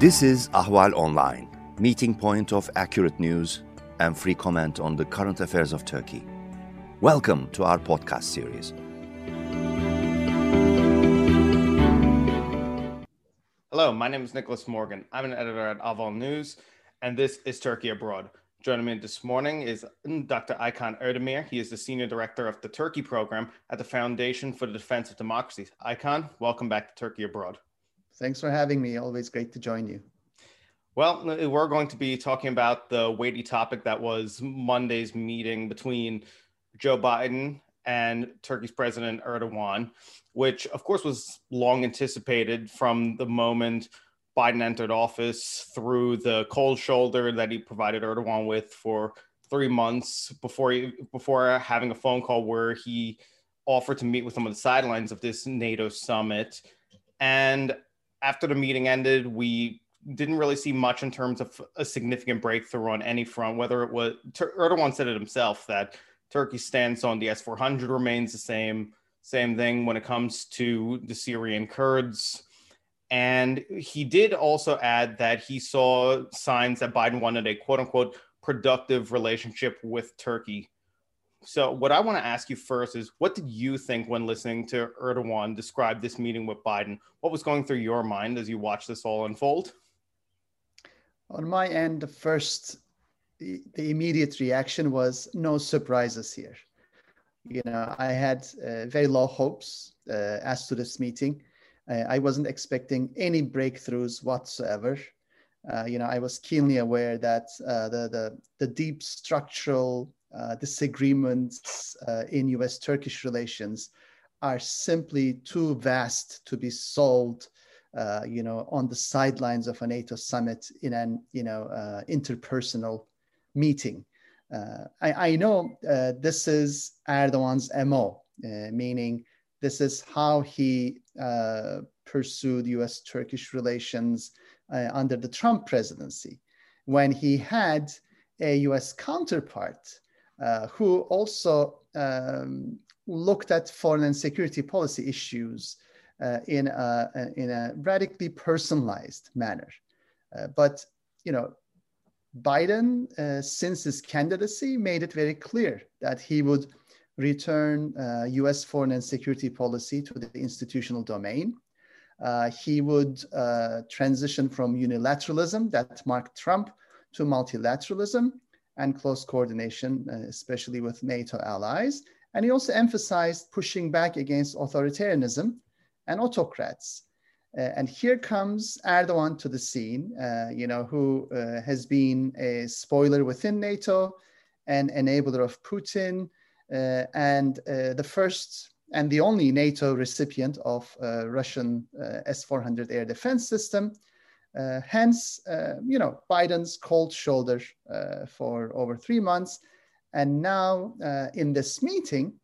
This is Ahval Online, meeting point of accurate news and free comment on the current affairs of Turkey. Welcome to our podcast series. Hello, my name is Nicholas Morgan. I'm an editor at Ahval News, and this is Turkey Abroad. Joining me this morning is Dr. Aykan Erdemir. He is the Senior Director of the Turkey Program at the Foundation for the Defense of Democracies. Aykan, welcome back to Turkey Abroad. Thanks for having me. Always great to join you. Well, we're going to be talking about the weighty topic that was Monday's meeting between Joe Biden and Turkey's President Erdogan, which, of course, was long anticipated from the moment Biden entered office through the cold shoulder that he provided Erdogan with for three months before he, before having a phone call where he offered to meet with him on the sidelines of this NATO summit. And after the meeting ended, we didn't really see much in terms of a significant breakthrough on any front. Whether it was Erdogan said it himself that Turkey's stance on the S 400 remains the same. Same thing when it comes to the Syrian Kurds. And he did also add that he saw signs that Biden wanted a quote unquote productive relationship with Turkey. So, what I want to ask you first is what did you think when listening to Erdogan describe this meeting with Biden? What was going through your mind as you watched this all unfold? On my end, the first, the, immediate reaction was no surprises here. You know, I had uh, very low hopes uh, as to this meeting. I wasn't expecting any breakthroughs whatsoever. Uh, you know, I was keenly aware that uh, the, the, the deep structural uh, disagreements uh, in U.S.-Turkish relations are simply too vast to be solved, uh, you know, on the sidelines of a NATO summit in an, you know, uh, interpersonal meeting. I, I, know this is Erdogan's MO, meaning this is how he uh, pursued US Turkish relations uh, under the Trump presidency, when he had a US counterpart uh, who also um, looked at foreign and security policy issues uh, in, a, in a radically personalized manner. Uh, but, you know, Biden, uh, since his candidacy, made it very clear that he would return uh, US foreign and security policy to the institutional domain. Uh, he would uh, transition from unilateralism that marked Trump to multilateralism and close coordination, uh, especially with NATO allies. And he also emphasized pushing back against authoritarianism and autocrats. Uh, and here comes Erdogan to the scene, uh, you know, who has been a spoiler within NATO, an enabler of Putin, uh, and uh, the first and the only NATO recipient of uh, Russian S-400 air defense system. Hence, you know, Biden's cold shoulder for over three months. And now in this meeting,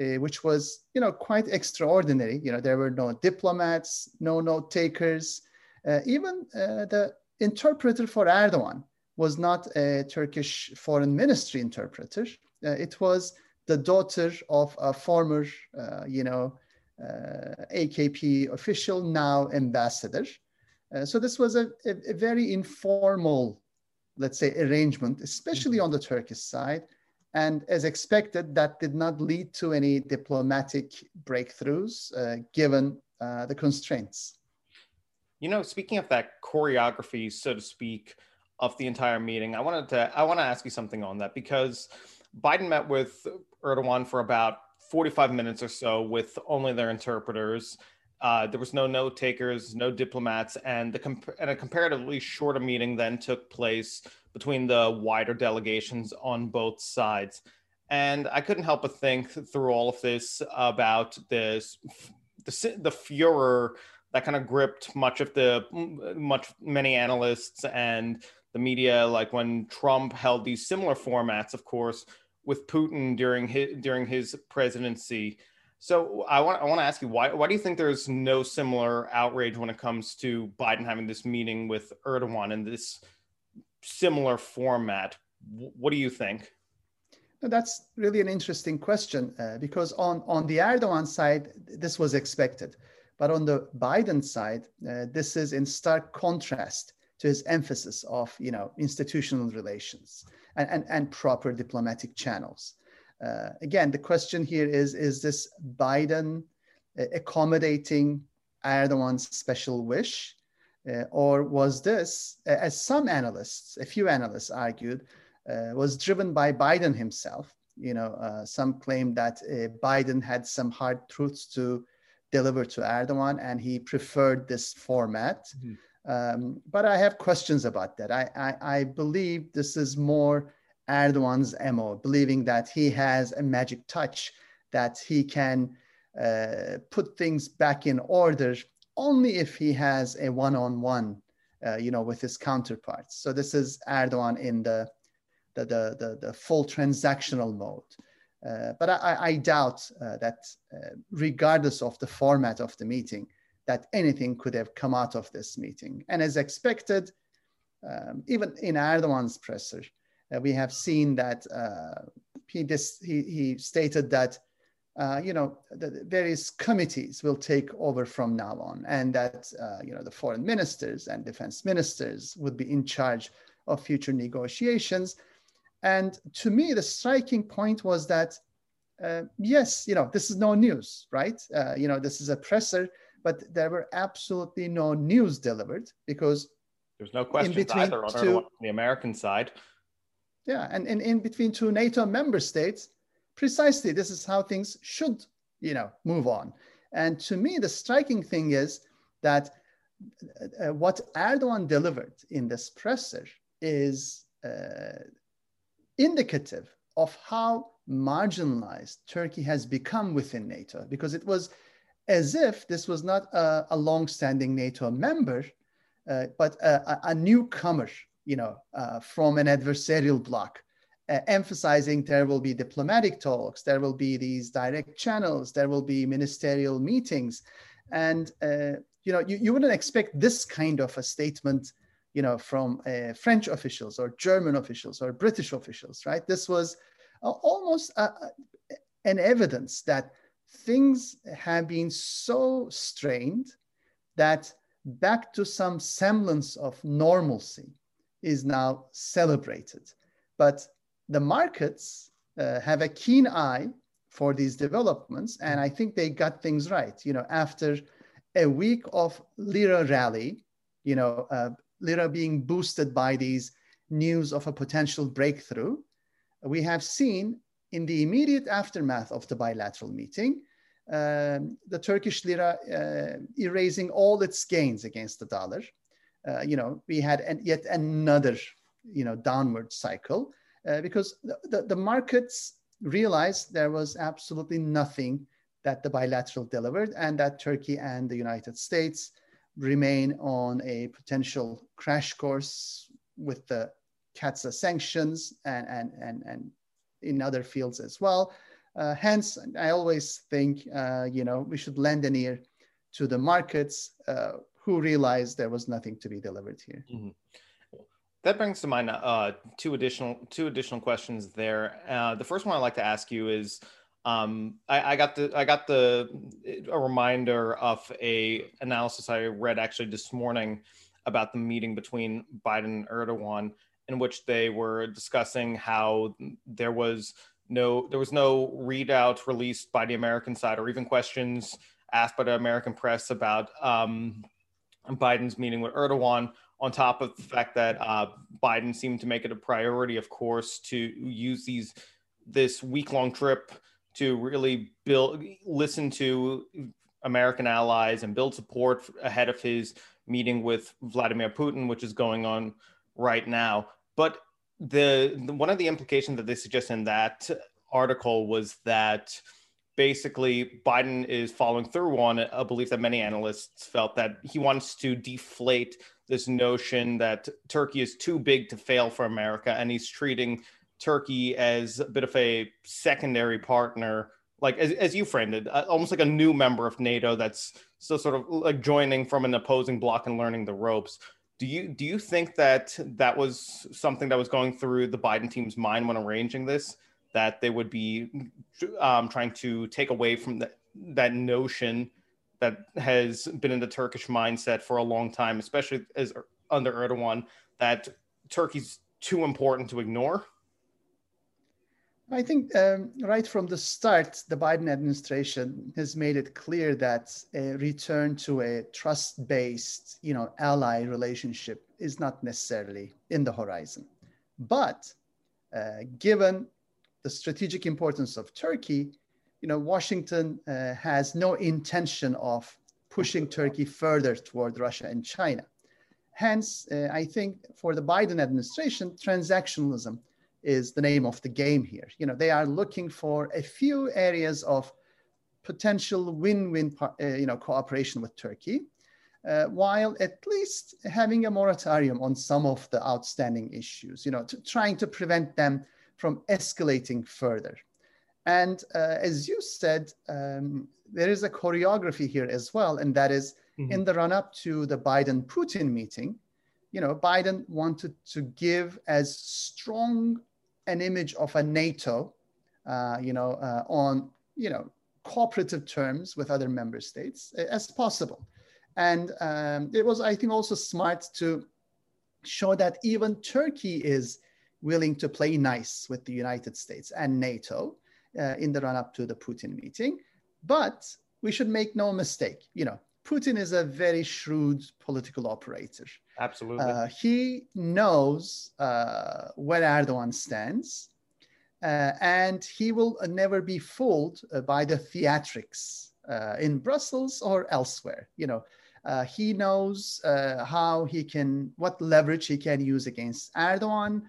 uh, which was you know quite extraordinary. You know there were no diplomats, no note takers. Uh, even uh, the interpreter for Erdogan was not a Turkish foreign ministry interpreter. it was the daughter of a former, uh, you know, uh, AKP official, now ambassador. Uh, so this was a, a, a, very informal, let's say, arrangement, especially mm-hmm. on the Turkish side. And as expected, that did not lead to any diplomatic breakthroughs, uh, given uh, the constraints. You know, speaking of that choreography, so to speak, of the entire meeting, I wanted to I want to ask you something on that because Biden met with Erdogan for about 45 minutes or so with only their interpreters. Uh, there was no note takers, no diplomats, and, the comp- and a comparatively shorter meeting then took place between the wider delegations on both sides. And I couldn't help but think through all of this about this, the, the furor that kind of gripped much of the much many analysts and the media, like when Trump held these similar formats, of course, with Putin during his during his presidency. So I want I want to ask you why why do you think there's no similar outrage when it comes to Biden having this meeting with Erdogan in this similar format? What do you think? That's really an interesting question uh, because on on the Erdogan side, this was expected. But on the Biden side, uh, this is in stark contrast to his emphasis of you know institutional relations and, and, and proper diplomatic channels. Uh, again, the question here is: Is this Biden uh, accommodating Erdogan's special wish, uh, or was this, uh, as some analysts, a few analysts argued, uh, was driven by Biden himself? You know, uh, some claim that Biden had some hard truths to deliver to Erdogan, and he preferred this format. Mm-hmm um, but I have questions about that. I, I, I, believe this is more Erdogan's MO, believing that he has a magic touch, that he can uh, put things back in order only if he has a one-on-one, uh, you know, with his counterparts. So this is Erdogan in the, the, the, the, the full transactional mode. Uh, but I, I doubt uh, that uh, regardless of the format of the meeting, that anything could have come out of this meeting. And as expected, um, even in Erdogan's presser, we have seen that uh, he, dis- he, he, stated that, uh, you know, the various committees will take over from now on and that, uh, you know, the foreign ministers and defense ministers would be in charge of future negotiations. And to me, the striking point was that, uh, yes, you know, this is no news, right? Uh, you know, this is a presser but there were absolutely no news delivered because there's no questions either on the American side. Yeah, and, and in between two NATO member states, precisely this is how things should, you know, move on. And to me, the striking thing is that uh, what Erdogan delivered in this presser is uh, indicative of how marginalized Turkey has become within NATO, because it was as if this was not a, a long-standing NATO member, uh, but a, a, newcomer, you know, uh, from an adversarial bloc, uh, emphasizing there will be diplomatic talks, there will be these direct channels, there will be ministerial meetings, and uh, you know, you, you wouldn't expect this kind of a statement, you know, from uh, French officials or German officials or British officials, right? This was almost an evidence that things have been so strained that back to some semblance of normalcy is now celebrated. But the markets uh, have a keen eye for these developments, and I think they got things right. You know, after a week of lira rally, you know, uh, lira being boosted by these news of a potential breakthrough, we have seen in the immediate aftermath of the bilateral meeting, um, the Turkish lira uh, erasing all its gains against the dollar. Uh, you know, we had an, yet another, you know, downward cycle uh, because the, the, the, markets realized there was absolutely nothing that the bilateral delivered and that Turkey and the United States remain on a potential crash course with the CAATSA sanctions and, and, and, and in other fields as well. Uh, hence, I always think, uh, you know, we should lend an ear to the markets uh, who realized there was nothing to be delivered here. Mm-hmm. That brings to mind uh, two additional two additional questions there. Uh, the first one I'd like to ask you is, um, I, I, got the I got the a reminder of a analysis I read actually this morning about the meeting between Biden and Erdogan, in which they were discussing how there was no there was no readout released by the American side or even questions asked by the American press about um, Biden's meeting with Erdogan. On top of the fact that uh, Biden seemed to make it a priority, of course, to use these this week long trip to really build listen to American allies and build support ahead of his meeting with Vladimir Putin, which is going on right now. But the, the, one of the implications that they suggest in that article was that basically Biden is following through on a belief that many analysts felt that he wants to deflate this notion that Turkey is too big to fail for America, and he's treating Turkey as a bit of a secondary partner, like as, as you framed it, uh, almost like a new member of NATO that's still sort of like joining from an opposing bloc and learning the ropes. Do you do you think that that was something that was going through the Biden team's mind when arranging this? That they would be um, trying to take away from that that notion that has been in the Turkish mindset for a long time, especially as under Erdogan, that Turkey's too important to ignore? I think um, right from the start, the Biden administration has made it clear that a return to a trust-based, you know, ally relationship is not necessarily in the horizon. But uh, given the strategic importance of Turkey, you know, Washington uh, has no intention of pushing Turkey further toward Russia and China. Hence, uh, I think for the Biden administration, transactionalism is the name of the game here. You know, they are looking for a few areas of potential win-win, uh, you know, cooperation with Turkey, uh, while at least having a moratorium on some of the outstanding issues. You know, trying to prevent them from escalating further. And uh, as you said, um, there is a choreography here as well, and that is mm-hmm. in the run-up to the Biden-Putin meeting. You know, Biden wanted to give as strong an image of a NATO, uh, you know, uh, on you know cooperative terms with other member states as possible. And um, it was, I think, also smart to show that even Turkey is willing to play nice with the United States and NATO uh, in the run-up to the Putin meeting. But we should make no mistake, you know, Putin is a very shrewd political operator. Absolutely. Uh, he knows uh, where Erdogan stands, uh, and he will never be fooled uh, by the theatrics uh, in Brussels or elsewhere. You know, uh, he knows how he can, what leverage he can use against Erdogan,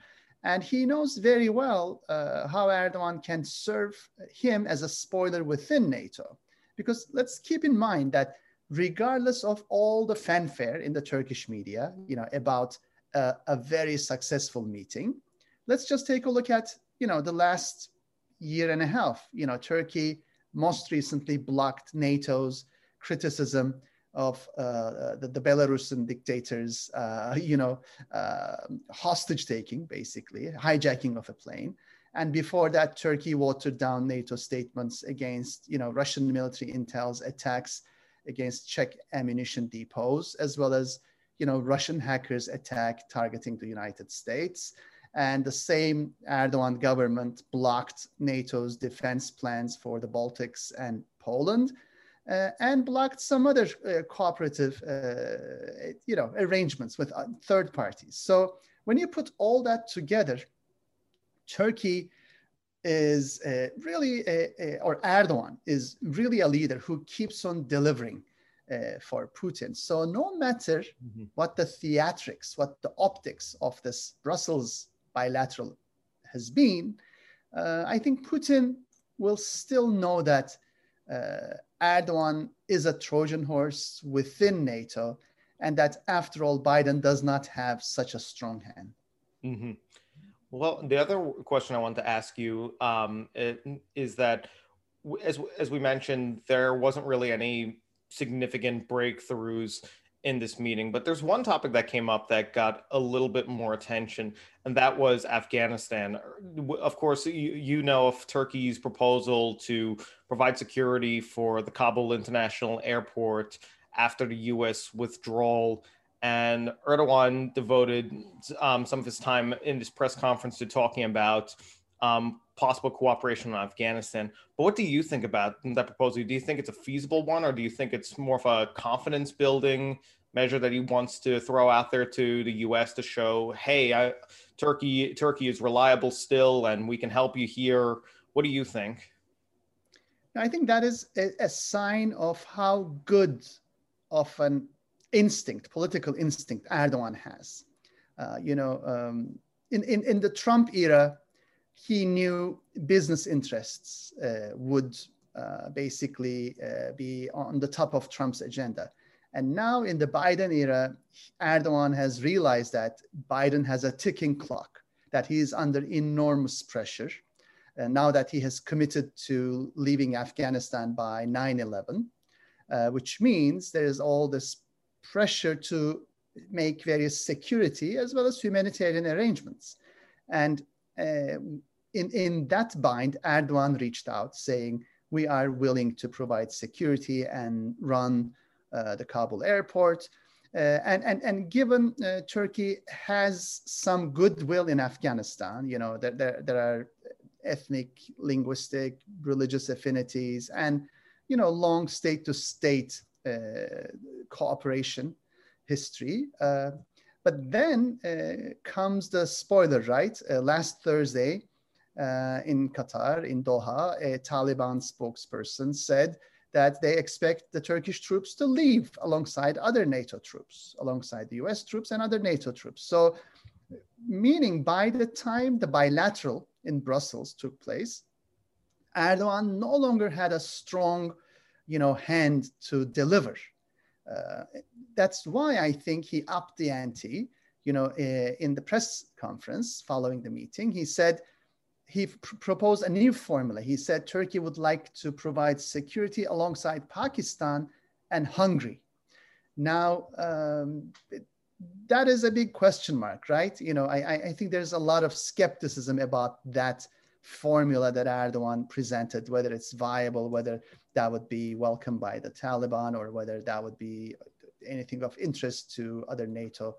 and he knows very well how Erdogan can serve him as a spoiler within NATO. Because let's keep in mind that regardless of all the fanfare in the Turkish media, you know, about uh, a very successful meeting, let's just take a look at, you know, the last year and a half. You know, Turkey most recently blocked NATO's criticism of uh, the, the, Belarusian dictators, uh, you know, uh, hostage taking, basically, hijacking of a plane. And before that, Turkey watered down NATO statements against, you know, Russian military intel's attacks against Czech ammunition depots, as well as you know Russian hackers attack targeting the United States. And the same Erdogan government blocked NATO's defense plans for the Baltics and Poland, uh, and blocked some other uh, cooperative, uh, you know, arrangements with uh, third parties. So when you put all that together, Turkey is uh, really, a, a, or Erdogan is really a leader who keeps on delivering uh, for Putin. So no matter mm-hmm. what the theatrics, what the optics of this Brussels bilateral has been, uh, I think Putin will still know that uh, Erdogan is a Trojan horse within NATO, and that after all, Biden does not have such a strong hand. Mm-hmm. Well, the other question I want to ask you um, is that, as as we mentioned, there wasn't really any significant breakthroughs in this meeting, but there's one topic that came up that got a little bit more attention, and that was Afghanistan. Of course, you, you know of Turkey's proposal to provide security for the Kabul International Airport after the U.S. withdrawal and Erdogan devoted um, some of his time in this press conference to talking about um, possible cooperation in Afghanistan. But what do you think about that proposal? Do you think it's a feasible one, or do you think it's more of a confidence building measure that he wants to throw out there to the U.S. to show, hey, I, Turkey, Turkey is reliable still, and we can help you here? What do you think? I think that is a, a sign of how good of an instinct, political instinct Erdogan has. Uh, you know, um, in, in, in the Trump era, he knew business interests uh, would uh, basically uh, be on the top of Trump's agenda. And now in the Biden era, Erdogan has realized that Biden has a ticking clock, that he is under enormous pressure. And now that he has committed to leaving Afghanistan by 9 11, uh, which means there is all this pressure to make various security as well as humanitarian arrangements. And in, in that bind, Erdogan reached out saying, we are willing to provide security and run uh, the Kabul airport. Uh, and, and, and given uh, Turkey has some goodwill in Afghanistan, you know, there, there, there are ethnic, linguistic, religious affinities, and, you know, long state to state cooperation history. Uh, but then uh, comes the spoiler, right? Uh, last Thursday in Qatar, in Doha, a Taliban spokesperson said that they expect the Turkish troops to leave alongside other NATO troops, alongside the US troops and other NATO troops. So, meaning by the time the bilateral in Brussels took place, Erdogan no longer had a strong, you know, hand to deliver. That's why I think he upped the ante. You know, uh, in the press conference following the meeting, he said he pr- proposed a new formula. He said Turkey would like to provide security alongside Pakistan and Hungary. Now, um, that is a big question mark, right? You know, I, I think there's a lot of skepticism about that formula that Erdogan presented, whether it's viable, whether that would be welcomed by the Taliban, or whether that would be anything of interest to other NATO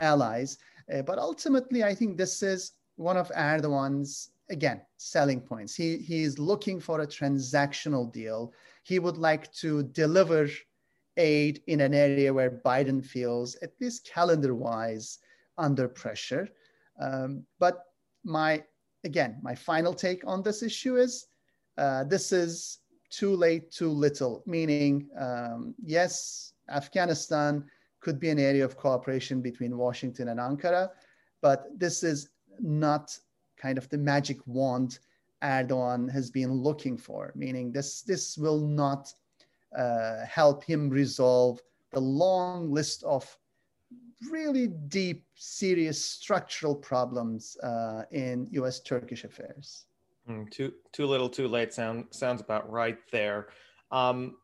allies. Uh, but ultimately, I think this is one of Erdogan's again, selling points. He, he is looking for a transactional deal. He would like to deliver aid in an area where Biden feels, at least calendar wise, under pressure. Um, but my, again, my final take on this issue is uh, this is too late, too little, meaning, um, yes, Afghanistan could be an area of cooperation between Washington and Ankara, but this is not kind of the magic wand Erdogan has been looking for, meaning this, this will not uh, help him resolve the long list of really deep, serious structural problems uh, in US Turkish affairs. Mm, too, too little, too late sound, sounds about right there. Um,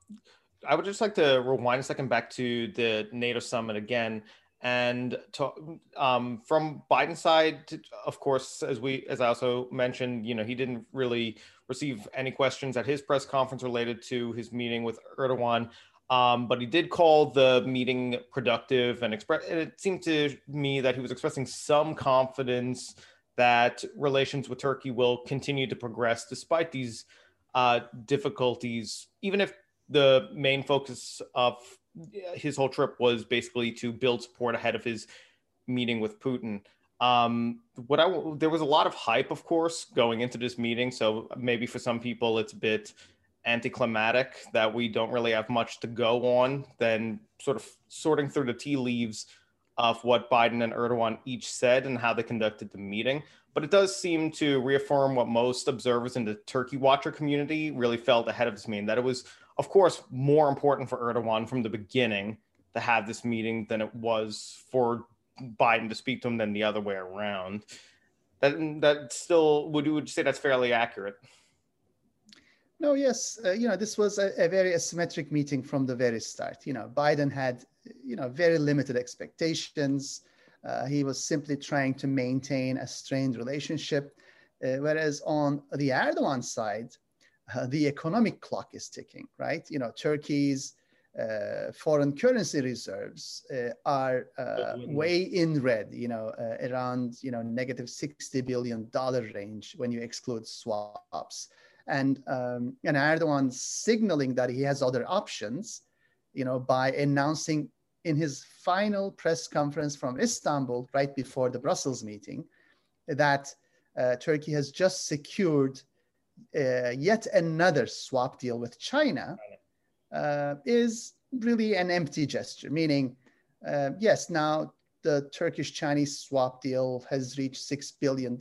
I would just like to rewind a second back to the NATO summit again and to, um, from Biden's side, of course, as we as I also mentioned, you know, he didn't really receive any questions at his press conference related to his meeting with Erdogan. Um, but he did call the meeting productive and express. And It seemed to me that he was expressing some confidence that relations with Turkey will continue to progress despite these uh, difficulties, even if the main focus of his whole trip was basically to build support ahead of his meeting with Putin. Um, what I there was a lot of hype, of course, going into this meeting. So maybe for some people it's a bit anticlimactic that we don't really have much to go on. than sort of sorting through the tea leaves of what Biden and Erdogan each said and how they conducted the meeting. But it does seem to reaffirm what most observers in the Turkey watcher community really felt ahead of this meeting that it was of course, more important for Erdogan from the beginning to have this meeting than it was for Biden to speak to him than the other way around. That that still would you would say that's fairly accurate? No, yes, uh, you know this was a, a, very asymmetric meeting from the very start. You know, Biden had you know very limited expectations. Uh, he was simply trying to maintain a strained relationship, uh, whereas on the Erdogan side, uh, the economic clock is ticking, right? You know, Turkey's uh, foreign currency reserves uh, are uh, way in red, you know, uh, around, you know, negative 60 billion dollar range when you exclude swaps. And, um, and Erdogan signaling that he has other options, you know, by announcing in his final press conference from Istanbul, right before the Brussels meeting, that uh, Turkey has just secured uh, yet another swap deal with China uh, is really an empty gesture, meaning, uh, yes, now the Turkish Chinese swap deal has reached $6 billion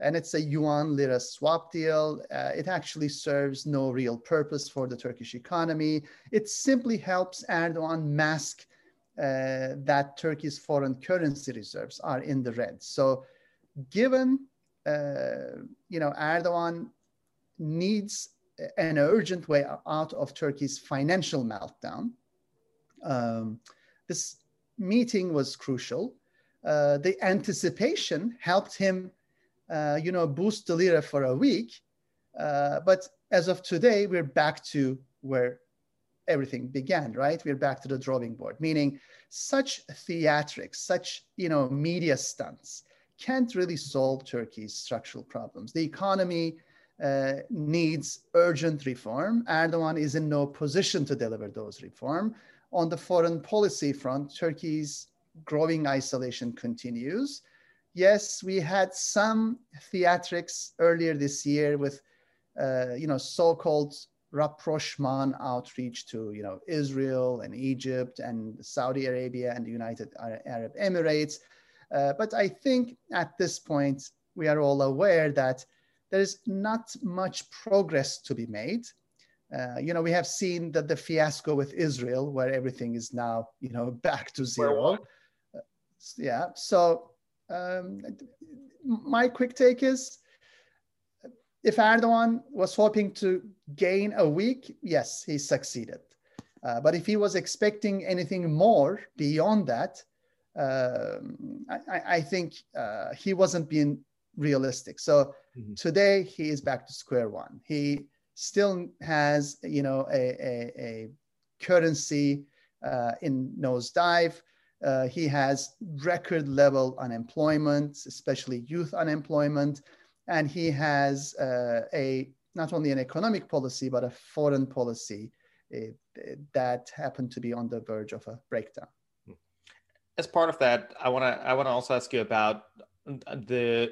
and it's a yuan lira swap deal. Uh, it actually serves no real purpose for the Turkish economy. It simply helps Erdogan mask uh, that Turkey's foreign currency reserves are in the red. So, given uh, you know, Erdogan needs an urgent way out of Turkey's financial meltdown. Um, this meeting was crucial. Uh, the anticipation helped him, you know, boost the lira for a week. Uh, but as of today, we're back to where everything began, right? We're back to the drawing board, meaning such theatrics, such you know media stunts can't really solve Turkey's structural problems. The economy uh, needs urgent reform. Erdogan is in no position to deliver those reform. On the foreign policy front, Turkey's growing isolation continues. Yes, we had some theatrics earlier this year with, uh, you know, so-called rapprochement outreach to, you know, Israel and Egypt and Saudi Arabia and the United Arab Emirates. Uh, but I think at this point, we are all aware that there is not much progress to be made. Uh, you know, we have seen that the fiasco with Israel, where everything is now, you know, back to zero. Uh, yeah. So um, my quick take is, if Erdogan was hoping to gain a week, yes, he succeeded. Uh, but if he was expecting anything more beyond that, um, I, I, think uh, he wasn't being realistic. So mm-hmm. today he is back to square one. He still has, you know, a, a, a currency uh, in nosedive. Uh, he has record level unemployment, especially youth unemployment, and he has uh, a not only an economic policy but a foreign policy uh, that happened to be on the verge of a breakdown. As part of that, I want to I want to also ask you about the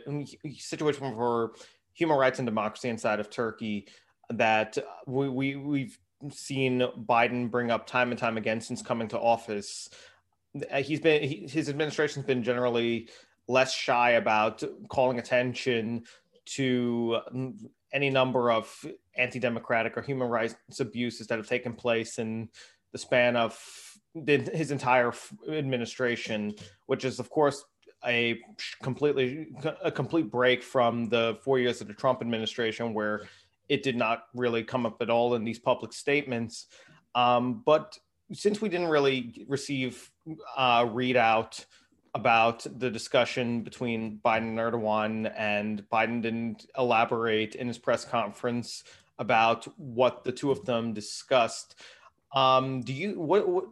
situation for human rights and democracy inside of Turkey that we, we we've seen Biden bring up time and time again since coming to office. Uh, he's been he, his administration's been generally less shy about calling attention to any number of anti-democratic or human rights abuses that have taken place in the span of his entire administration, which is of course a completely a complete break from the four years of the Trump administration, where it did not really come up at all in these public statements. Um, but since we didn't really receive a readout about the discussion between Biden and Erdogan, and Biden didn't elaborate in his press conference about what the two of them discussed. Um, do you what, what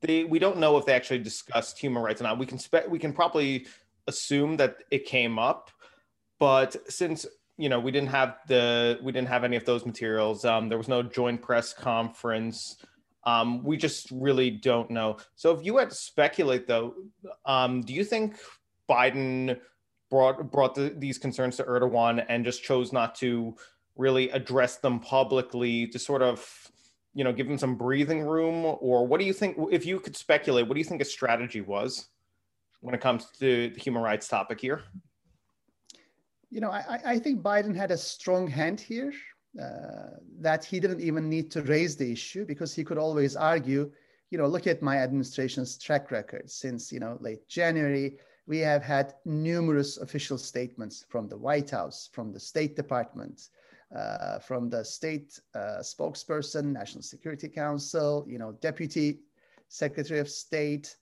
they we don't know if they actually discussed human rights or not. We can spe- we can probably assume that it came up, but since you know we didn't have the we didn't have any of those materials, um, there was no joint press conference. Um, we just really don't know. So if you had to speculate, though, um, do you think Biden brought brought the, these concerns to Erdogan and just chose not to really address them publicly to sort of you know, give him some breathing room? Or what do you think, if you could speculate, what do you think his strategy was when it comes to the human rights topic here? You know, I, I think Biden had a strong hand here uh, that he didn't even need to raise the issue because he could always argue, you know, look at my administration's track record since, you know, late January. We have had numerous official statements from the White House, from the State Department, uh, from the state uh, spokesperson, National Security Council, you know, Deputy Secretary of State.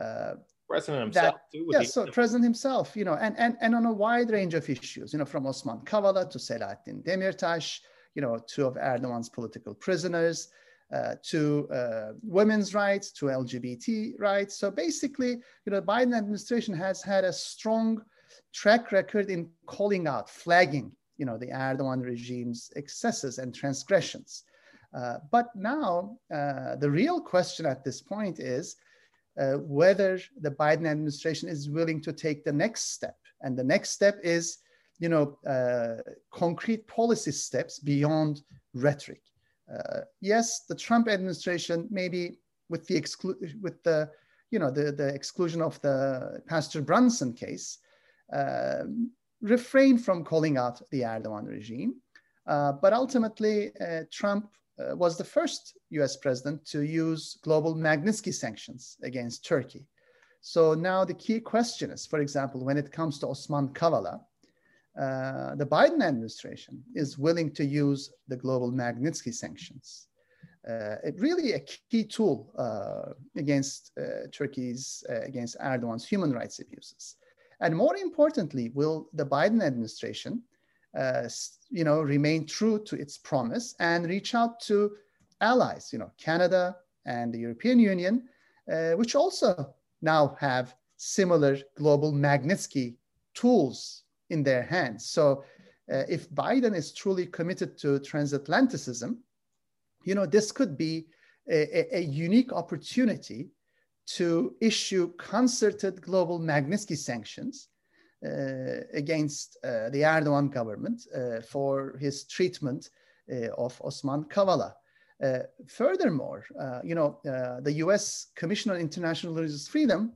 Uh, president himself that, too. Yes, so president himself, you know, and, and, and on a wide range of issues, you know, from Osman Kavala to Selahattin Demirtas, you know, two of Erdogan's political prisoners, uh, to uh, women's rights, to LGBT rights. So basically, you know, the Biden administration has had a strong track record in calling out, flagging you know, the Erdogan regime's excesses and transgressions. Uh, but now uh, the real question at this point is uh, whether the Biden administration is willing to take the next step. And the next step is, you know, uh, concrete policy steps beyond rhetoric. Uh, yes, the Trump administration, maybe with the exclu- with the, you know, the, the exclusion of the Pastor Brunson case, um, refrained from calling out the Erdogan regime. Uh, but ultimately, uh, Trump uh, was the first US president to use global Magnitsky sanctions against Turkey. So now the key question is, for example, when it comes to Osman Kavala, uh, the Biden administration is willing to use the global Magnitsky sanctions. Uh, it really a key tool uh, against Turkey's, against Erdogan's human rights abuses. And more importantly, will the Biden administration uh, you know, remain true to its promise and reach out to allies, you know, Canada and the European Union, uh, which also now have similar global Magnitsky tools in their hands. So uh, if Biden is truly committed to transatlanticism, you know, this could be a, a, unique opportunity to issue concerted global Magnitsky sanctions uh, against uh, the Erdogan government uh, for his treatment uh, of Osman Kavala. Uh, furthermore, you know, the U.S. Commission on International Religious Freedom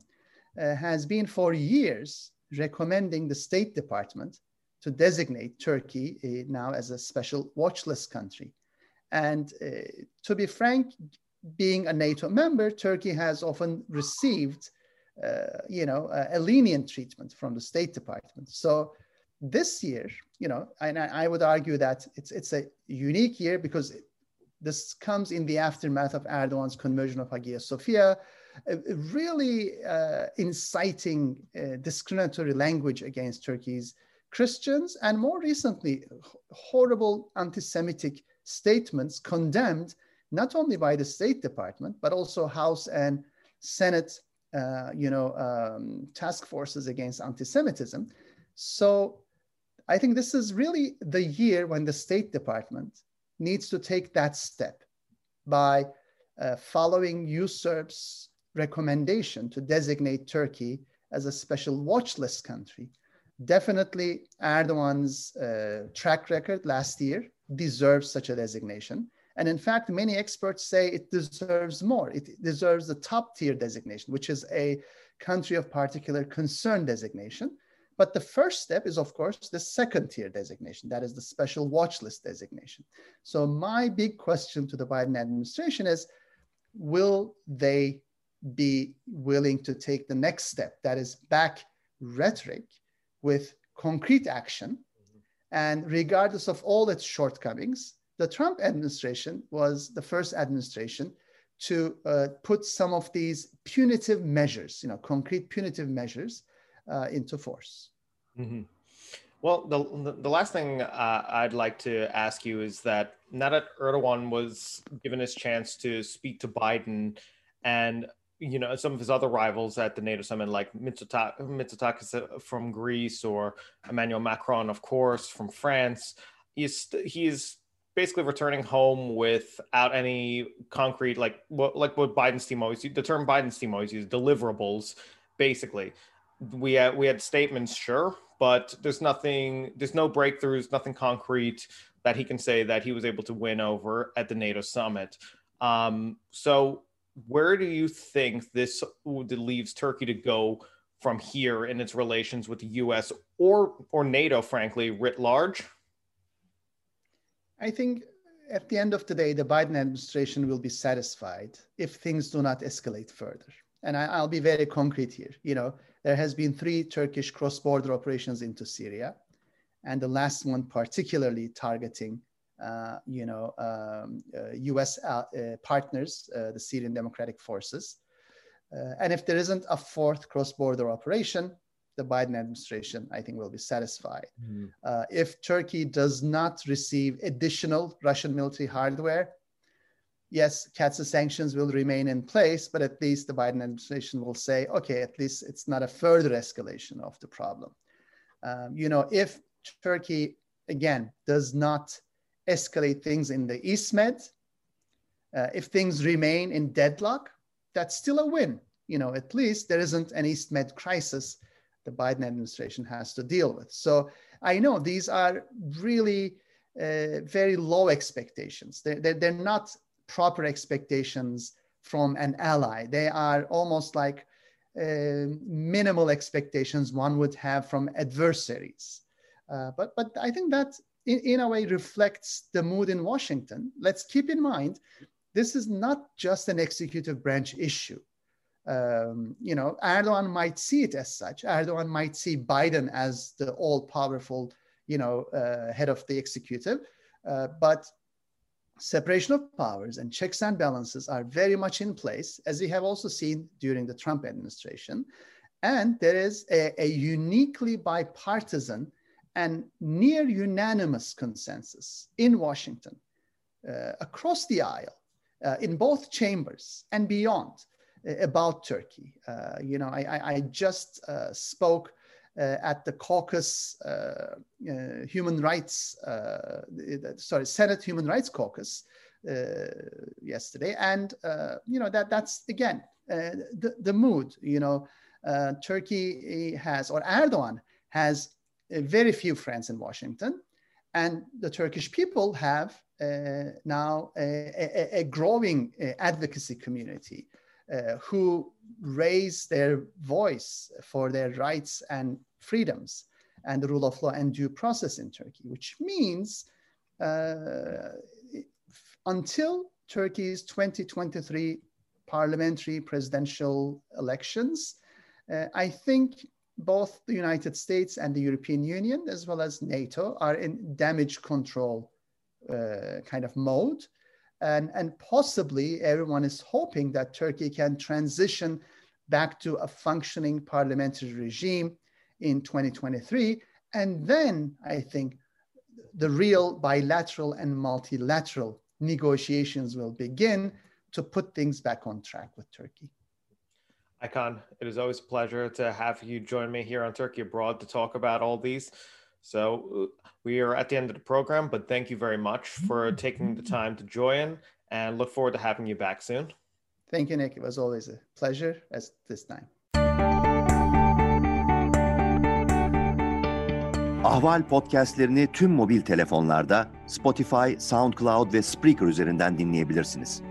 has been for years recommending the State Department to designate Turkey now as a special watch list country. And to be frank, being a NATO member, Turkey has often received, uh, you know, a, a, lenient treatment from the State Department. So this year, you know, and I, I would argue that it's it's a unique year because this comes in the aftermath of Erdogan's conversion of Hagia Sophia, uh, really uh, inciting uh, discriminatory language against Turkey's Christians, and more recently, horrible anti-Semitic statements condemned not only by the State Department, but also House and Senate, uh, you know, um, task forces against anti-Semitism. So I think this is really the year when the State Department needs to take that step by uh, following USCIRF's recommendation to designate Turkey as a special watch list country. Definitely Erdogan's uh, track record last year deserves such a designation. And in fact, many experts say it deserves more. It deserves the top tier designation, which is a country of particular concern designation. But the first step is, of course, the second tier designation. That is the special watch list designation. So my big question to the Biden administration is, will they be willing to take the next step? That is back rhetoric with concrete action. And regardless of all its shortcomings, the Trump administration was the first administration to uh, put some of these punitive measures, you know, concrete punitive measures uh, into force. Mm-hmm. Well, the, the last thing uh, I'd like to ask you is that now that Erdogan was given his chance to speak to Biden and you know some of his other rivals at the NATO summit, like Mitsotakis from Greece or Emmanuel Macron, of course, from France, he's he's basically returning home without any concrete like what like what Biden's team always the term Biden's team always uses deliverables. Basically, we had we had statements, sure, but there's nothing, there's no breakthroughs, nothing concrete that he can say that he was able to win over at the NATO summit. Um, so, where do you think this leaves Turkey to go from here in its relations with the U.S. or or NATO, frankly, writ large? I think at the end of the day, the Biden administration will be satisfied if things do not escalate further. And I, will be very concrete here. You know, there has been three Turkish cross-border operations into Syria, and the last one particularly targeting, you know, um, uh, U.S. Uh, uh, partners, uh, the Syrian Democratic Forces. Uh, and if there isn't a fourth cross-border operation, the Biden administration, I think, will be satisfied. Mm-hmm. Uh, if Turkey does not receive additional Russian military hardware, yes, CAATSA sanctions will remain in place, but at least the Biden administration will say, okay, at least it's not a further escalation of the problem. Um, you know, if Turkey, again, does not escalate things in the East Med, uh, if things remain in deadlock, that's still a win. You know, at least there isn't an East Med crisis the Biden administration has to deal with. So I know these are really uh, very low expectations. They're, they're, they're, not proper expectations from an ally. They are almost like uh, minimal expectations one would have from adversaries. Uh, but, but I think that in, in a way reflects the mood in Washington. Let's keep in mind, this is not just an executive branch issue um, you know, Erdogan might see it as such. Erdogan might see Biden as the all-powerful, you know, uh, head of the executive. Uh, but separation of powers and checks and balances are very much in place, as we have also seen during the Trump administration. And there is a, a uniquely bipartisan and near unanimous consensus in Washington, uh, across the aisle, uh, in both chambers and beyond, uh, about Turkey. Uh, you know, I, I, I just uh, spoke at the caucus, human rights, sorry, Senate Human Rights Caucus yesterday, and you know that that's again the the mood. You know, Turkey has or Erdogan has very few friends in Washington. And the Turkish people have uh, now a, a, a growing uh, advocacy community uh, who raise their voice for their rights and freedoms and the rule of law and due process in Turkey, which means uh, until Turkey's 2023 parliamentary presidential elections, uh, I think both the United States and the European Union, as well as NATO, are in damage control uh, kind of mode. And, and possibly everyone is hoping that Turkey can transition back to a functioning parliamentary regime in 2023. And then I think the real bilateral and multilateral negotiations will begin to put things back on track with Turkey. Hakan, it is always a pleasure to have you join me here on Turkey Abroad to talk about all these. So uh, we are at the end of the program, but thank you very much for taking the time to join and look forward to having you back soon. Thank you, Nick. It was always a pleasure as this time. Ahval podcastlerini tüm mobil telefonlarda Spotify, SoundCloud ve Spreaker üzerinden dinleyebilirsiniz.